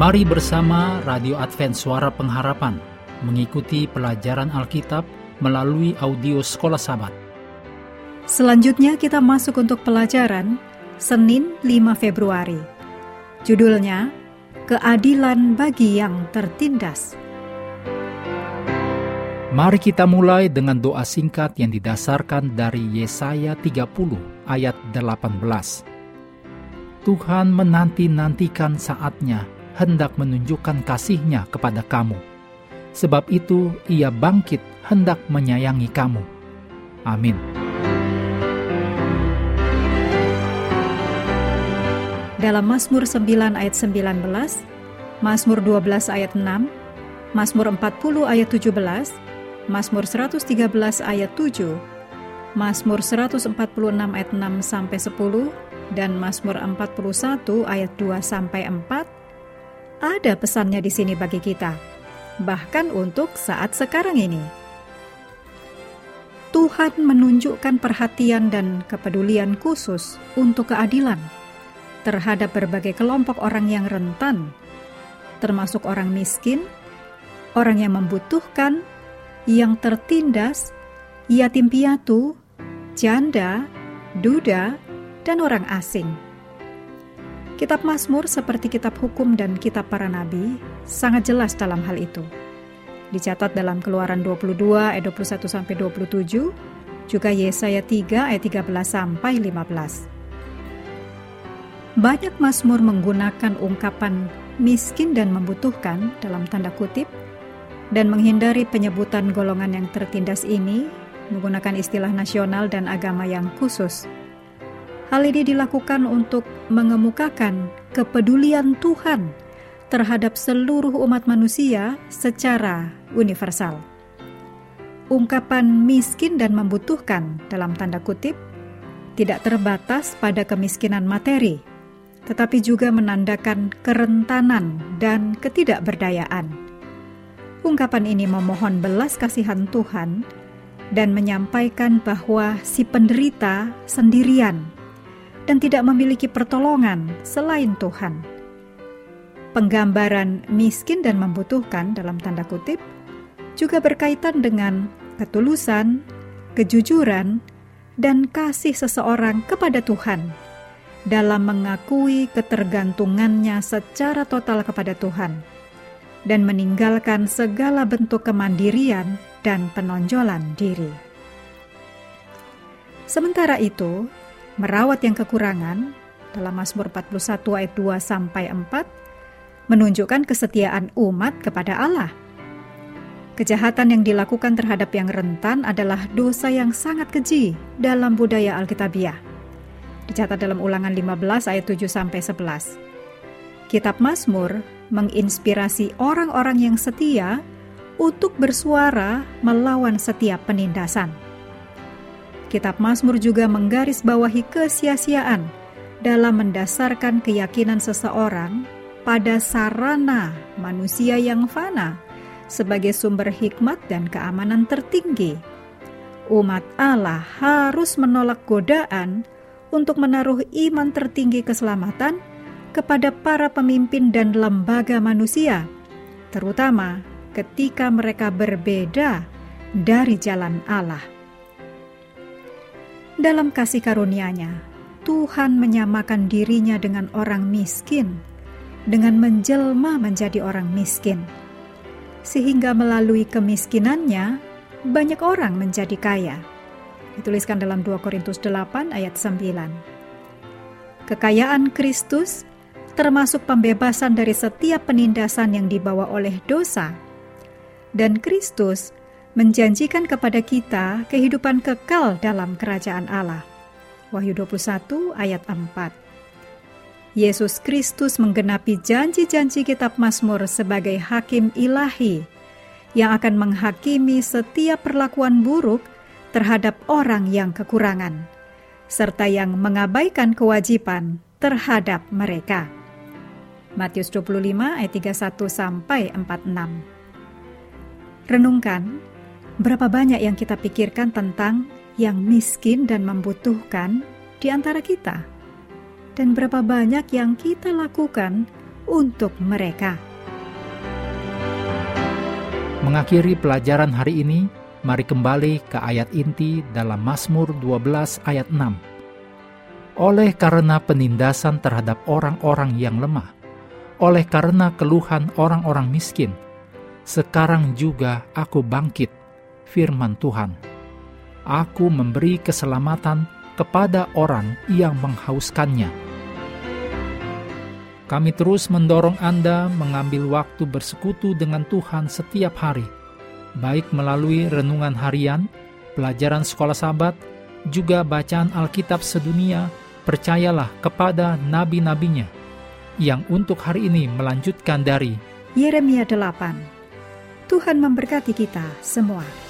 Mari bersama Radio Advent Suara Pengharapan mengikuti pelajaran Alkitab melalui audio Sekolah Sabat. Selanjutnya kita masuk untuk pelajaran Senin 5 Februari. Judulnya Keadilan bagi yang tertindas. Mari kita mulai dengan doa singkat yang didasarkan dari Yesaya 30 ayat 18. Tuhan menanti-nantikan saatnya hendak menunjukkan kasihnya kepada kamu. Sebab itu ia bangkit hendak menyayangi kamu. Amin. Dalam Mazmur 9 ayat 19, Mazmur 12 ayat 6, Mazmur 40 ayat 17, Mazmur 113 ayat 7, Mazmur 146 ayat 6 sampai 10 dan Mazmur 41 ayat 2 sampai 4 ada pesannya di sini bagi kita, bahkan untuk saat sekarang ini. Tuhan menunjukkan perhatian dan kepedulian khusus untuk keadilan terhadap berbagai kelompok orang yang rentan, termasuk orang miskin, orang yang membutuhkan, yang tertindas, yatim piatu, janda, duda, dan orang asing. Kitab Mazmur seperti kitab hukum dan kitab para nabi sangat jelas dalam hal itu. Dicatat dalam Keluaran 22 ayat 21 sampai 27, juga Yesaya 3 ayat 13 sampai 15. Banyak Mazmur menggunakan ungkapan miskin dan membutuhkan dalam tanda kutip dan menghindari penyebutan golongan yang tertindas ini menggunakan istilah nasional dan agama yang khusus. Hal ini dilakukan untuk mengemukakan kepedulian Tuhan terhadap seluruh umat manusia secara universal. Ungkapan miskin dan membutuhkan dalam tanda kutip tidak terbatas pada kemiskinan materi, tetapi juga menandakan kerentanan dan ketidakberdayaan. Ungkapan ini memohon belas kasihan Tuhan dan menyampaikan bahwa si penderita sendirian dan tidak memiliki pertolongan selain Tuhan. Penggambaran miskin dan membutuhkan dalam tanda kutip juga berkaitan dengan ketulusan, kejujuran, dan kasih seseorang kepada Tuhan dalam mengakui ketergantungannya secara total kepada Tuhan dan meninggalkan segala bentuk kemandirian dan penonjolan diri. Sementara itu, merawat yang kekurangan dalam Mazmur 41 ayat 2 sampai 4 menunjukkan kesetiaan umat kepada Allah. Kejahatan yang dilakukan terhadap yang rentan adalah dosa yang sangat keji dalam budaya Alkitabiah dicatat dalam ulangan 15 ayat 7 sampai 11. Kitab Mazmur menginspirasi orang-orang yang setia untuk bersuara melawan setiap penindasan. Kitab Mazmur juga menggarisbawahi kesia-siaan dalam mendasarkan keyakinan seseorang pada sarana manusia yang fana sebagai sumber hikmat dan keamanan tertinggi. Umat Allah harus menolak godaan untuk menaruh iman tertinggi keselamatan kepada para pemimpin dan lembaga manusia, terutama ketika mereka berbeda dari jalan Allah. Dalam kasih karunia-Nya, Tuhan menyamakan dirinya dengan orang miskin, dengan menjelma menjadi orang miskin, sehingga melalui kemiskinannya banyak orang menjadi kaya dituliskan dalam 2 Korintus 8 ayat 9. Kekayaan Kristus termasuk pembebasan dari setiap penindasan yang dibawa oleh dosa. Dan Kristus menjanjikan kepada kita kehidupan kekal dalam kerajaan Allah. Wahyu 21 ayat 4. Yesus Kristus menggenapi janji-janji kitab Mazmur sebagai hakim ilahi yang akan menghakimi setiap perlakuan buruk terhadap orang yang kekurangan, serta yang mengabaikan kewajiban terhadap mereka. Matius 25 ayat 31 sampai 46. Renungkan, berapa banyak yang kita pikirkan tentang yang miskin dan membutuhkan di antara kita? Dan berapa banyak yang kita lakukan untuk mereka. Mengakhiri pelajaran hari ini, mari kembali ke ayat inti dalam Mazmur 12 ayat 6. Oleh karena penindasan terhadap orang-orang yang lemah, oleh karena keluhan orang-orang miskin, sekarang juga aku bangkit, firman Tuhan. Aku memberi keselamatan kepada orang yang menghauskannya. Kami terus mendorong Anda mengambil waktu bersekutu dengan Tuhan setiap hari, baik melalui renungan harian, pelajaran sekolah sahabat, juga bacaan Alkitab sedunia, percayalah kepada nabi-nabinya, yang untuk hari ini melanjutkan dari Yeremia 8. Tuhan memberkati kita semua.